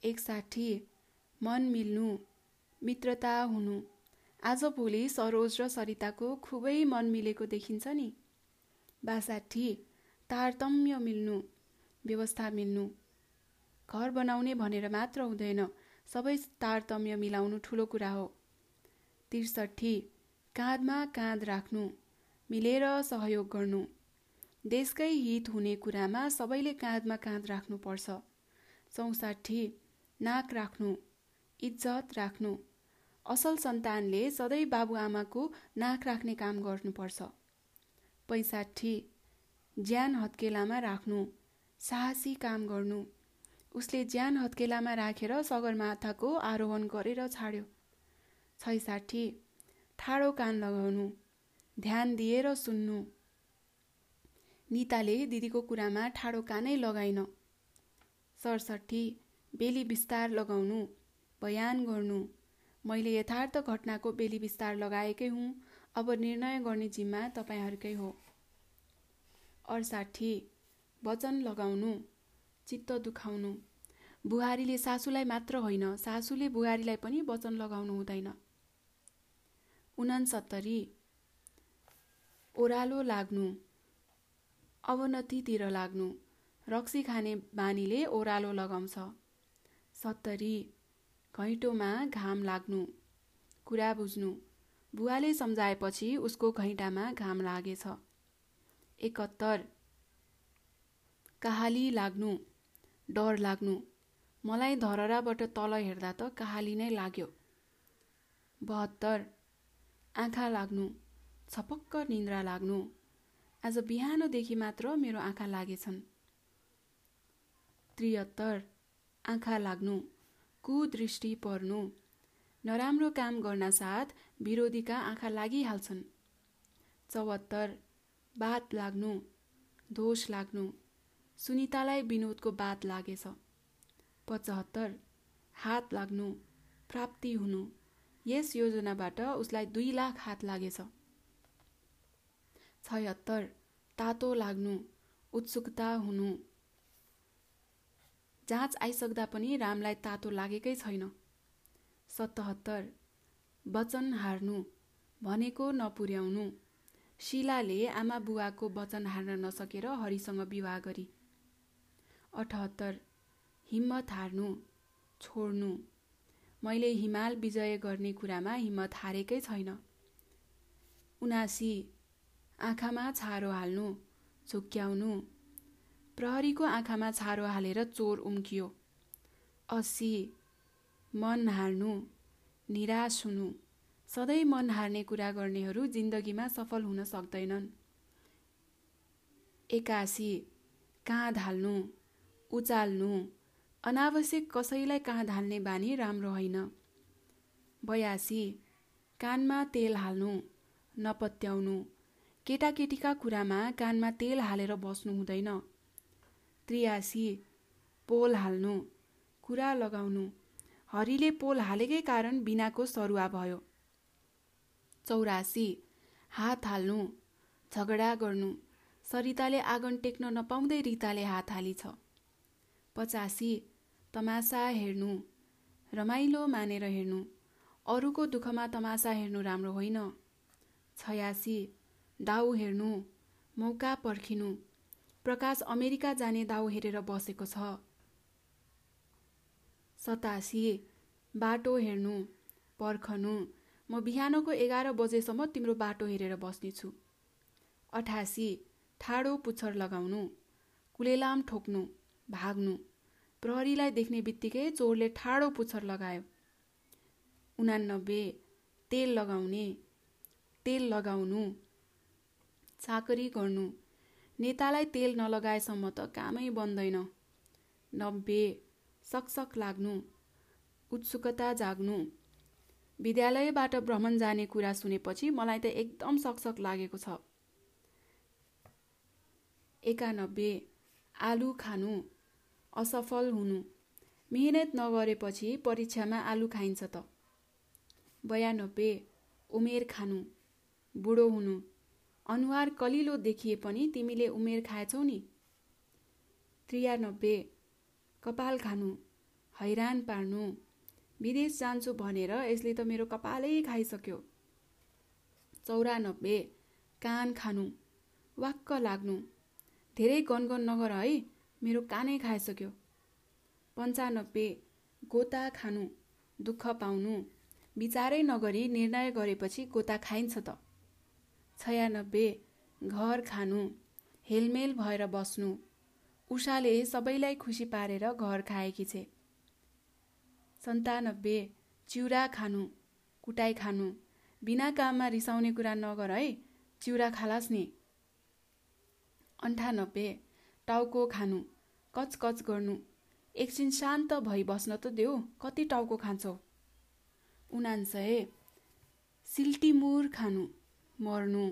एकसाठी मन मिल्नु मित्रता हुनु। आजभोलि सरोज र सरिताको खुबै मन मिलेको देखिन्छ नि। बासाठी तारतम्य मिल्नु व्यवस्था मिल्नु। घर बनाउने भनेर मात्र हुँदैन सबै तारतम्य मिलाउनु ठुलो कुरा हो। त्रिसठी काँधमा काँध राख्नु मिलेर सहयोग गर्नु। देशकै हित हुने कुरामा सबैले काँधमा काँध राख्नुपर्छ। चौसाठी नाक राख्नु इज्जत राख्नु असल सन्तानले सधैँ बाबुआमाको नाक राख्ने काम गर्नुपर्छ। पैँसाठी ज्यान हत्केलामा राख्नु साहसी काम गर्नु उसले ज्यान हत्केलामा राखेर सगरमाथाको आरोहण गरेर छाड्यो। छैसाठी ठाडो कान लगाउनु ध्यान दिएर सुन्नु निताले दिदीको कुरामा ठाडो कानै लगाइन। सडसठी बेली विस्तार लगाउनु बयान गर्नु। मैले यथार्थ घटनाको बेली विस्तार लगाएकै हुँ। अब निर्णय गर्ने जिम्मा तपाईँहरूकै हो। अडसाठी वचन लगाउनु चित्त दुखाउनु। बुहारीले सासूलाई मात्र होइन सासूले बुहारीलाई पनि वचन लगाउनु हुँदैन। उनासत्तरी ओह्रालो लाग्नु। अवनतितिर लाग्नु। रक्सी खाने बानीले ओह्रालो लगाउँछ। सत्तरी घैँटोमा घाम लाग्नु। कुरा बुझ्नु। बुवाले सम्झाएपछि उसको घैँटामा घाम लागेछ। एकहत्तर कहाली लाग्नु। डर लाग्नु। मलाई धरहराबाट तल हेर्दा त कहाली नै लाग्यो। बहत्तर आँखा लाग्नु। छपक्क निन्द्रा लाग्नु। आज बिहानदेखि मात्र मेरो आँखा लागेछन्। त्रिहत्तर आँखा लाग्नु कुदृष्टि पर्नु नराम्रो काम गर्न साथ विरोधीका आँखा लागिहाल्छन्। चौहत्तर बात लाग्नु दोष लाग्नु सुनितालाई विनोदको बात लागेछ। पचहत्तर हात लाग्नु प्राप्ति हुनु यस योजनाबाट उसलाई दुई लाख हात लागेछ। छयत्तर तातो लाग्नु उत्सुकता हुनु। जाँच आइसक्दा पनि रामलाई तातो लागेकै छैन। सतहत्तर वचन हार्नु भनेको नपुर्याउनु। शिलाले आमा बुवाको वचन हार्न नसकेर हरिसँग विवाह गरी। अठहत्तर हिम्मत हार्नु छोड्नु। मैले हिमाल विजय गर्ने कुरामा हिम्मत हारेकै छैन। उनासी आँखामा छारो हाल्नु झुक्क्याउनु। प्रहरीको आँखामा छारो हालेर चोर उम्कियो। अस्सी मन हार्नु निराश हुनु। सधैँ मन हार्ने कुरा गर्नेहरू जिन्दगीमा सफल हुन सक्दैनन्। एकासी काँध हाल्नु उचाल्नु। अनावश्यक कसैलाई काँध हाल्ने बानी राम्रो होइन। बयासी कानमा तेल हाल्नु नपत्याउनु। केटाकेटीका कुरामा कानमा तेल हालेर बस्नु हुँदैन। त्रियासी पोल हाल्नु कुरा लगाउनु। हरिले पोल हालेकै कारण बिनाको सरुवा भयो। चौरासी हात हाल्नु झगडा गर्नु। सरिताले आँगन टेक्न नपाउँदै रिताले हात हालिछ। पचासी तमासा हेर्नु रमाइलो मानेर हेर्नु। अरूको दुःखमा तमासा हेर्नु राम्रो होइन। छयासी दाउ हेर्नु मौका पर्खिनु। प्रकाश अमेरिका जाने दाउ हेरेर बसेको छ। सतासी बाटो हेर्नु पर्खनु। म बिहानको एघार बजेसम्म तिम्रो बाटो हेरेर बस्नेछु। अठासी ठाडो पुच्छर लगाउनु कुलेलाम ठोक्नु भाग्नु। प्रहरीलाई देख्ने बित्तिकै चोरले ठाडो पुच्छर लगायो। उनानब्बे तेल लगाउने तेल लगाउनु। चाकरी गर्नु। नेतालाई तेल नलगाएसम्म त कामै बन्दैन। नब्बे सकसक लाग्नु। उत्सुकता जाग्नु। विद्यालयबाट भ्रमण जाने कुरा सुनेपछि मलाई त एकदम सकसक लागेको छ। एकानब्बे आलु खानु। असफल हुनु। मिहिनेत नगरेपछि परीक्षामा आलु खाइन्छ त। बयानब्बे उमेर खानु। बुढो हुनु। अनुहार कलिलो देखिए पनि तिमीले उमेर खाएछौ नि। त्रियानब्बे कपाल खानु हैरान पार्नु। विदेश जान्छु भनेर यसले त मेरो कपालै खाइसक्यो। चौरानब्बे कान खानु वाक्क लाग्नु। धेरै गनगन नगर है मेरो कानै खाइसक्यो। पन्चानब्बे गोता खानु दुःख पाउनु। विचारै नगरी निर्णय गरेपछि गोता खाइन्छ त। छयानब्बे घर खानु हेलमेल भएर बस्नु। उषाले सबैलाई खुसी पारेर घर खाएकी छे। सन्तानब्बे चिउरा खानु कुटाई खानु। बिना काममा रिसाउने कुरा नगर है चिउरा खालास् नि। अन्ठानब्बे टाउको खानु कचकच गर्नु। एकछिन शान्त भई बस्न त देऊ कति टाउको खान्छौ? उनान्सय सिल्टीमुर खानु। मर्नु।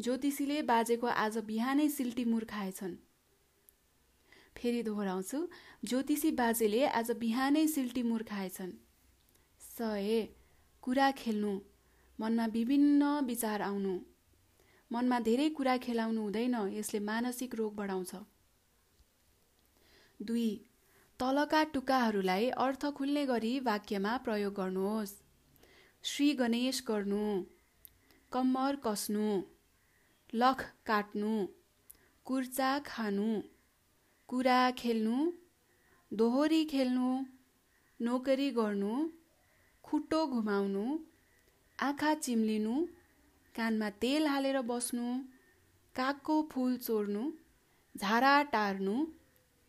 ज्योतिषीले बाजेको आज बिहानै सिल्टीमुर खाएछन्। फेरि दोहोऱ्याउँछु ज्योतिषी बाजेले आज बिहानै सिल्टीमुर खाएछन्। सय कुरा खेल्नु। मनमा विभिन्न विचार आउनु। मनमा धेरै कुरा खेलाउनु हुँदैन यसले मानसिक रोग बढाउँछ। दुई तलका टुक्काहरूलाई अर्थ खुल्ने गरी वाक्यमा प्रयोग गर्नुहोस्। श्री गणेश गर्नु। कम्मर कस्नु लख काट्नु कुर्चा खानु कुरा खेल्नु दोहोरी खेल्नु नोकरी गर्नु खुट्टो घुमाउनु आँखा चिम्लिनु कानमा तेल हालेर बस्नु कागको फुल चोर्नु झारा टार्नु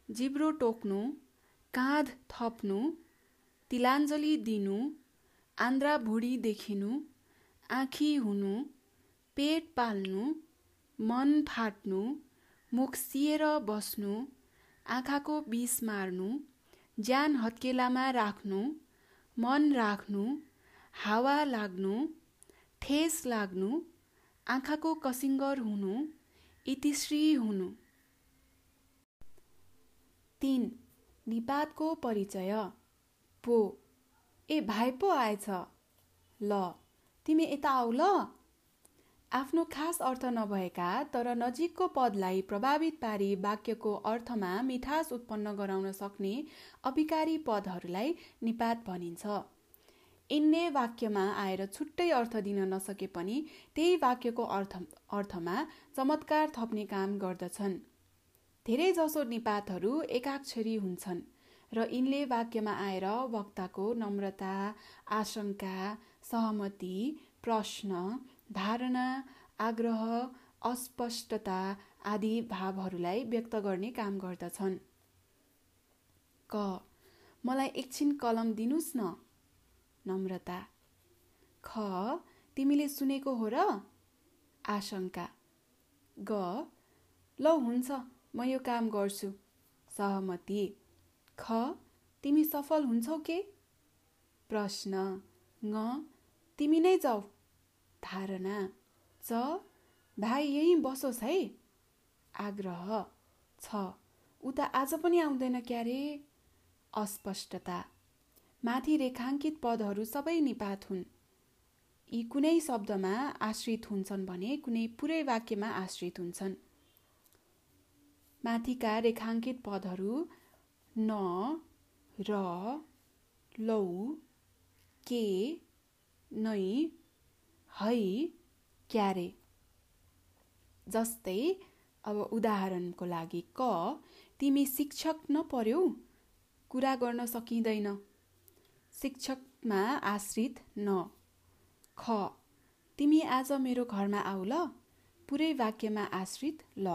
जिब्रो टोक्नु काँध थप्नु तिलाञ्जली दिनु आन्द्रा भुँडी देखिनु आँखी हुनु पेट पाल्नु मन फाट्नु मुख सिएर बस्नु आँखाको बिस मार्नु ज्यान हत्केलामा राख्नु मन राख्नु हावा लाग्नु ठेस लाग्नु आँखाको कसिङ्गर हुनु इतिश्री हुनु। तिन निपातको परिचय। पो ए भाइ पो आएछ। ल। तिमी यता आऊ ल। आफ्नो खास अर्थ नभएका तर नजिकको पदलाई प्रभावित पारी वाक्यको अर्थमा मिठास उत्पन्न गराउन सक्ने अभिकारी पदहरूलाई निपात भनिन्छ। यिनले वाक्यमा आएर छुट्टै अर्थ दिन नसके पनि त्यही वाक्यको अर्थ अर्थमा चमत्कार थप्ने काम गर्दछन्। धेरैजसो निपातहरू एकाक्षरी हुन्छन् र यिनले वाक्यमा आएर वक्ताको नम्रता आशंका सहमति प्रश्न धारणा आग्रह अस्पष्टता आदि भावहरूलाई व्यक्त गर्ने काम गर्दछन्। क मलाई एकछिन कलम दिनुहोस् न? नम्रता। ख तिमीले सुनेको हो र? आशंका। ग ल हुन्छ म यो काम गर्छु। सहमति। ख तिमी सफल हुन्छौ के? प्रश्न ङ तिमी नै जाऊ। धारणा। च भाइ यहीँ बसोस् है। आग्रह। छ उता आज पनि आउँदैन क्यारे। अस्पष्टता। माथि रेखाङ्कित पदहरू सबै निपात हुन्। यी कुनै शब्दमा आश्रित हुन्छन् भने कुनै पुरै वाक्यमा आश्रित हुन्छन्। माथिका रेखाङ्कित पदहरू न र लौ के नै है क्यारे। जस्तै अब उदाहरणको लागि क तिमी शिक्षक नपर्यौ कुरा गर्न सकिँदैन। शिक्षकमा आश्रित न। ख तिमी आज मेरो घरमा आऊ ल पुरै वाक्यमा आश्रित ल।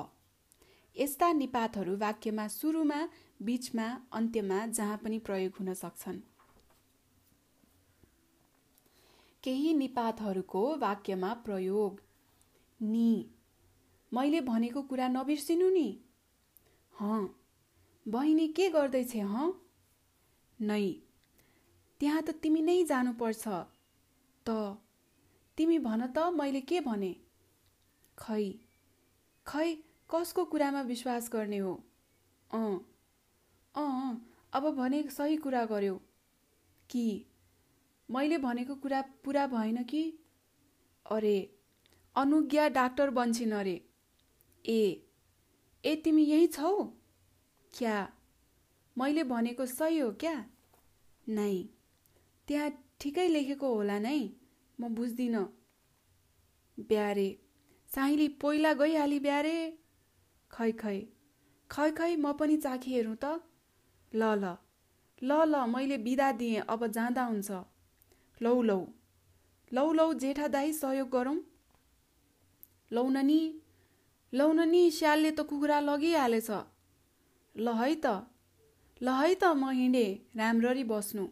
यस्ता निपातहरू वाक्यमा सुरुमा बिचमा अन्त्यमा जहाँ पनि प्रयोग हुन सक्छन्। केही निपातहरूको वाक्यमा प्रयोग। नि। मैले भनेको कुरा नबिर्सिनु नि। हँ। बहिनी के गर्दैछ हँ? नै। त्यहाँ त तिमी नै जानुपर्छ। त। तिमी भन त मैले के भने? खै। खै कसको कुरामा विश्वास गर्ने हो? अँ। अँ अब भने सही कुरा गर्यो। कि? मैले भनेको कुरा पुरा भएन कि? अरे अनुज्ञा डाक्टर बन्छिन् अरे। ए ए तिमी यही छौ? क्या? मैले भनेको सही हो क्या? नै। त्यहाँ ठिकै लेखेको होला नै। म बुझ्दिनँ। ब्यारे साइली पहिला गइहाली ब्यारे। खै खै। खै खै म पनि चाखी हेरौँ त। ल ल। ल ल मैले बिदा दिएँ अब जाँदा हुन्छ। लौ लौ। लौ लौ जेठा दाई सहयोग गरौँ। लौ न नि। लौ न नि स्यालले त कुखुरा लगिहालेछ। ल है त। ल है त म हिँडेँ राम्ररी बस्नु।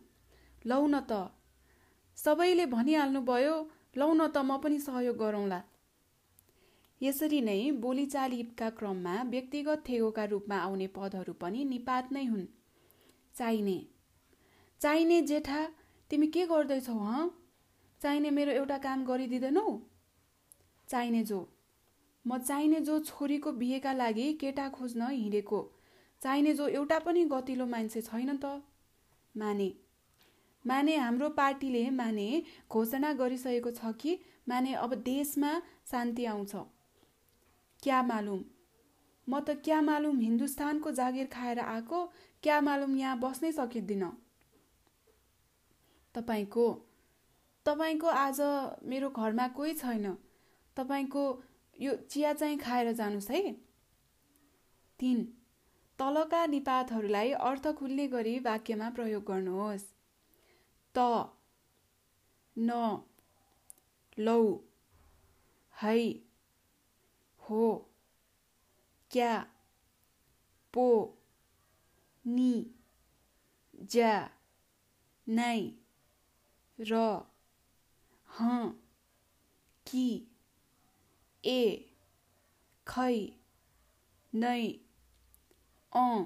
लौ न त। सबैले भनिहाल्नु भयो लौ न त म पनि सहयोग गरौँला। यसरी नै बोलीचालीका क्रममा व्यक्तिगत थेगोका रूपमा आउने पदहरू पनि निपात नै हुन्। चाहिने। चाहिने जेठा तिमी के गर्दैछौ हँ? चाहिने मेरो एउटा काम गरिदिँदैनौ? चाहिने जो। म चाहिने जो छोरीको बिहेका लागि केटा खोज्न हिँडेको। चाहिने जो एउटा पनि गतिलो मान्छे छैन त। माने। माने हाम्रो पार्टीले माने घोषणा गरिसकेको छ कि माने अब देशमा शान्ति आउँछ। क्या मालुम? म त क्या मालुम हिन्दुस्तानको जागिर खाएर आएको क्या मालुम यहाँ बस्नै सकिँदिन। तपाईँको तपाईँको आज मेरो घरमा कोही छैन। तपाईँको यो चिया चाहिँ खाएर जानुहोस् है। तिन तलका निपातहरूलाई अर्थ खुल्ने गरी वाक्यमा प्रयोग गर्नुहोस्। त न लौ है हो क्या पो नि ज्या नै। र ह कि ए खै नै अँ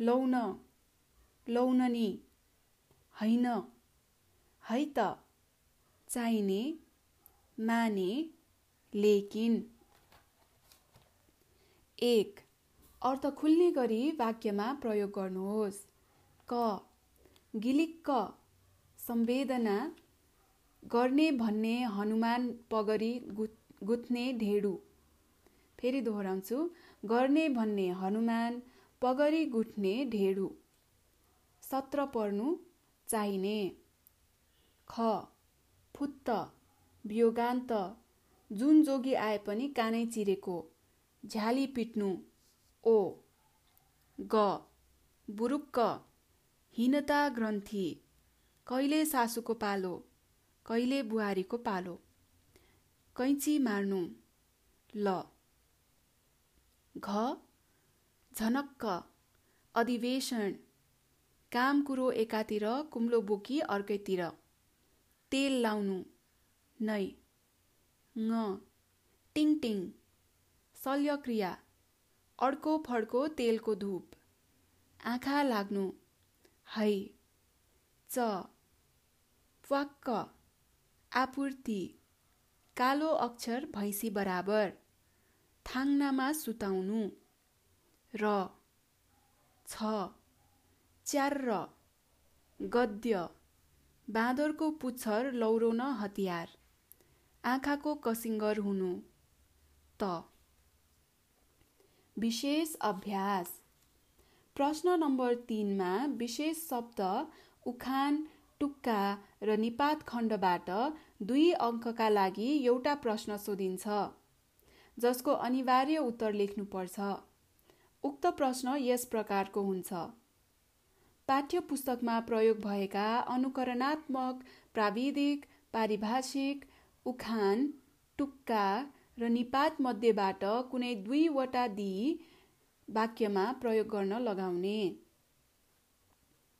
लौन लौननी होइन है त चाहिने माने लेकिन। एक अर्थ खुल्ने गरी वाक्यमा प्रयोग गर्नुहोस्। क गिलिक्क। संवेदना गर्ने भन्ने हनुमान पगरी गुत्ने ढेडु। फेरि दोहोऱ्याउँछु। गर्ने भन्ने हनुमान पगरी गुठ्ने ढेडु। सत्र पर्नु चाहिने। ख फुत्त वियोगान्त जुन जोगी आए पनि कानै चिरेको। झ्याली पिट्नु। ओ ग बुरुक्क हीनता ग्रन्थी। कहिले सासूको पालो? कहिले बुहारीको पालो? कैँची मार्नु? ल। घ। झनक्क। अधिवेशन। काम कुरो एकातिर कुम्लो बोकी अर्कैतिर। तेल लाउनु। नै। ङ। टिङ टिङ शल्यक्रिया। अर्को फड्को तेलको धुप। आँखा लाग्नु। है। च। प्वाक्क आपूर्ति कालो अक्षर भैँसी बराबर थाङ्नामा सुताउनु र छ च्यार्र गद्य बाँदरको पुच्छर लौरोन हतियार आँखाको कसिङ्गर हुनु त। विशेष अभ्यास। प्रश्न नम्बर तिनमा विशेष शब्द उखान टुक्का र निपात खण्डबाट दुई अङ्कका लागि एउटा प्रश्न सोधिन्छ जसको अनिवार्य उत्तर लेख्नुपर्छ। उक्त प्रश्न यस प्रकारको हुन्छ। पाठ्य पुस्तकमा प्रयोग भएका अनुकरणात्मक प्राविधिक पारिभाषिक उखान टुक्का र निपात मध्येबाट कुनै दुईवटा दिई वाक्यमा प्रयोग गर्न लगाउने।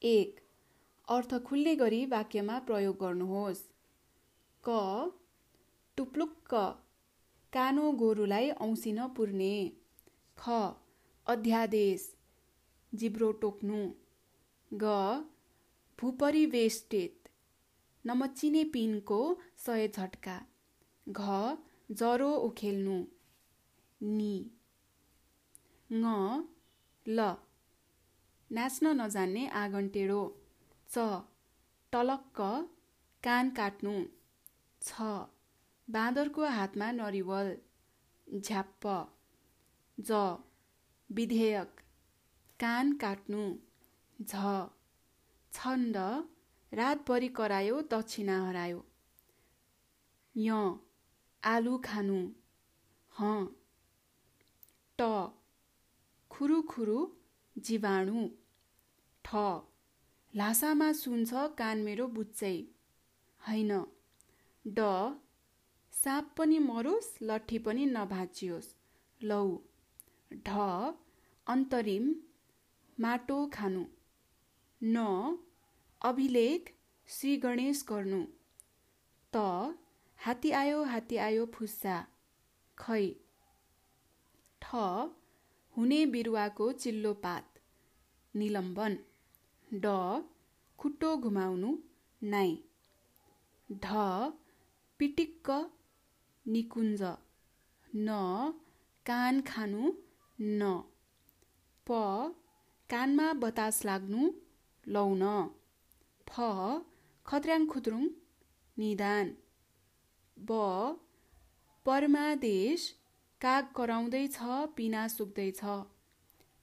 एक अर्थ खुल्ने गरी वाक्यमा प्रयोग गर्नुहोस्। क टुप्लुक्क कानो गोरुलाई औँसिन पुर्ने। ख अध्यादेश जिब्रो टोक्नु। ग भूपरिवेष्टित नमचिने पिनको सय झट्का। घ जरो उखेल्नु। नि ल नाच्न नजान्ने आँगन टेढो। च टलक्क कान काट्नु। छ बाँदरको हातमा नरिवल। झ्याप्प। ज विधेयक। कान काट्नु। झ छन्द रातभरि करायो दक्षिणा हरायो। य आलु खानु। ह ट खुरु खुरु जीवाणु। ठ लासामा सुन्छ कान मेरो बुच्चै। होइन। ड। साप पनि मरोस् लट्ठी पनि नभाँचियोस्। लौ। ढ। अन्तरिम माटो खानु। न। अभिलेख श्री गणेश गर्नु। त। हात्ती आयो हात्ती आयो फुस्सा। खै। ठ। हुने बिरुवाको चिल्लो पात। निलम्बन। ड खुट्टो घुमाउनु नाइ। ढ पिटिक्क निकुञ्ज। न कान खानु न। प कानमा बतास लाग्नु लौन। फ खत्र्याङ खुद्रुङ निदान। ब परमादेश काग कराउँदैछ पिना सुक्दैछ।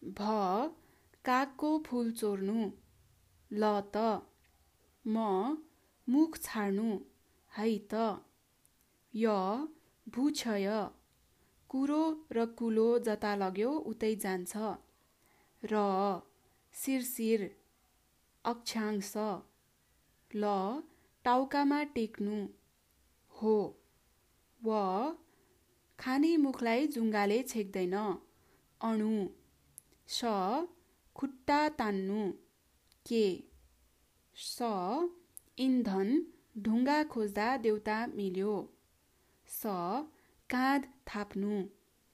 भ कागको फुल चोर्नु। ल त। म मुख छाड्नु। है त। य भूक्षय। कुरो र कुलो जता लग्यो उतै जान्छ। र शिरशिर अक्षांश। ल टाउकामा टेक्नु। हो। व खाने मुखलाई जुङ्गाले छेक्दैन। अणु। स खुट्टा तान्नु। के? स. इन्धन ढुङ्गा खोज्दा देउता मिल्यो। स. काँध थाप्नु।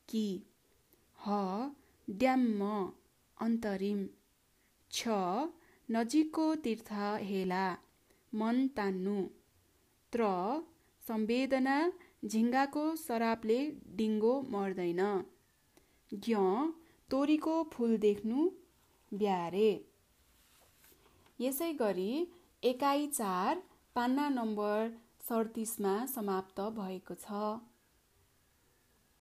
कि? ह. ड्याम्म अन्तरिम। छ. नजिकको तीर्थ हेला। मन तान्नु। त्र. संवेदना झिङ्गाको सरापले डिङ्गो मर्दैन। ज्ञ. तोरीको फुल देख्नु। ब्यारे। यसै गरी एकाइ चार पान्ना नम्बर सडतिसमा समाप्त भएको छ।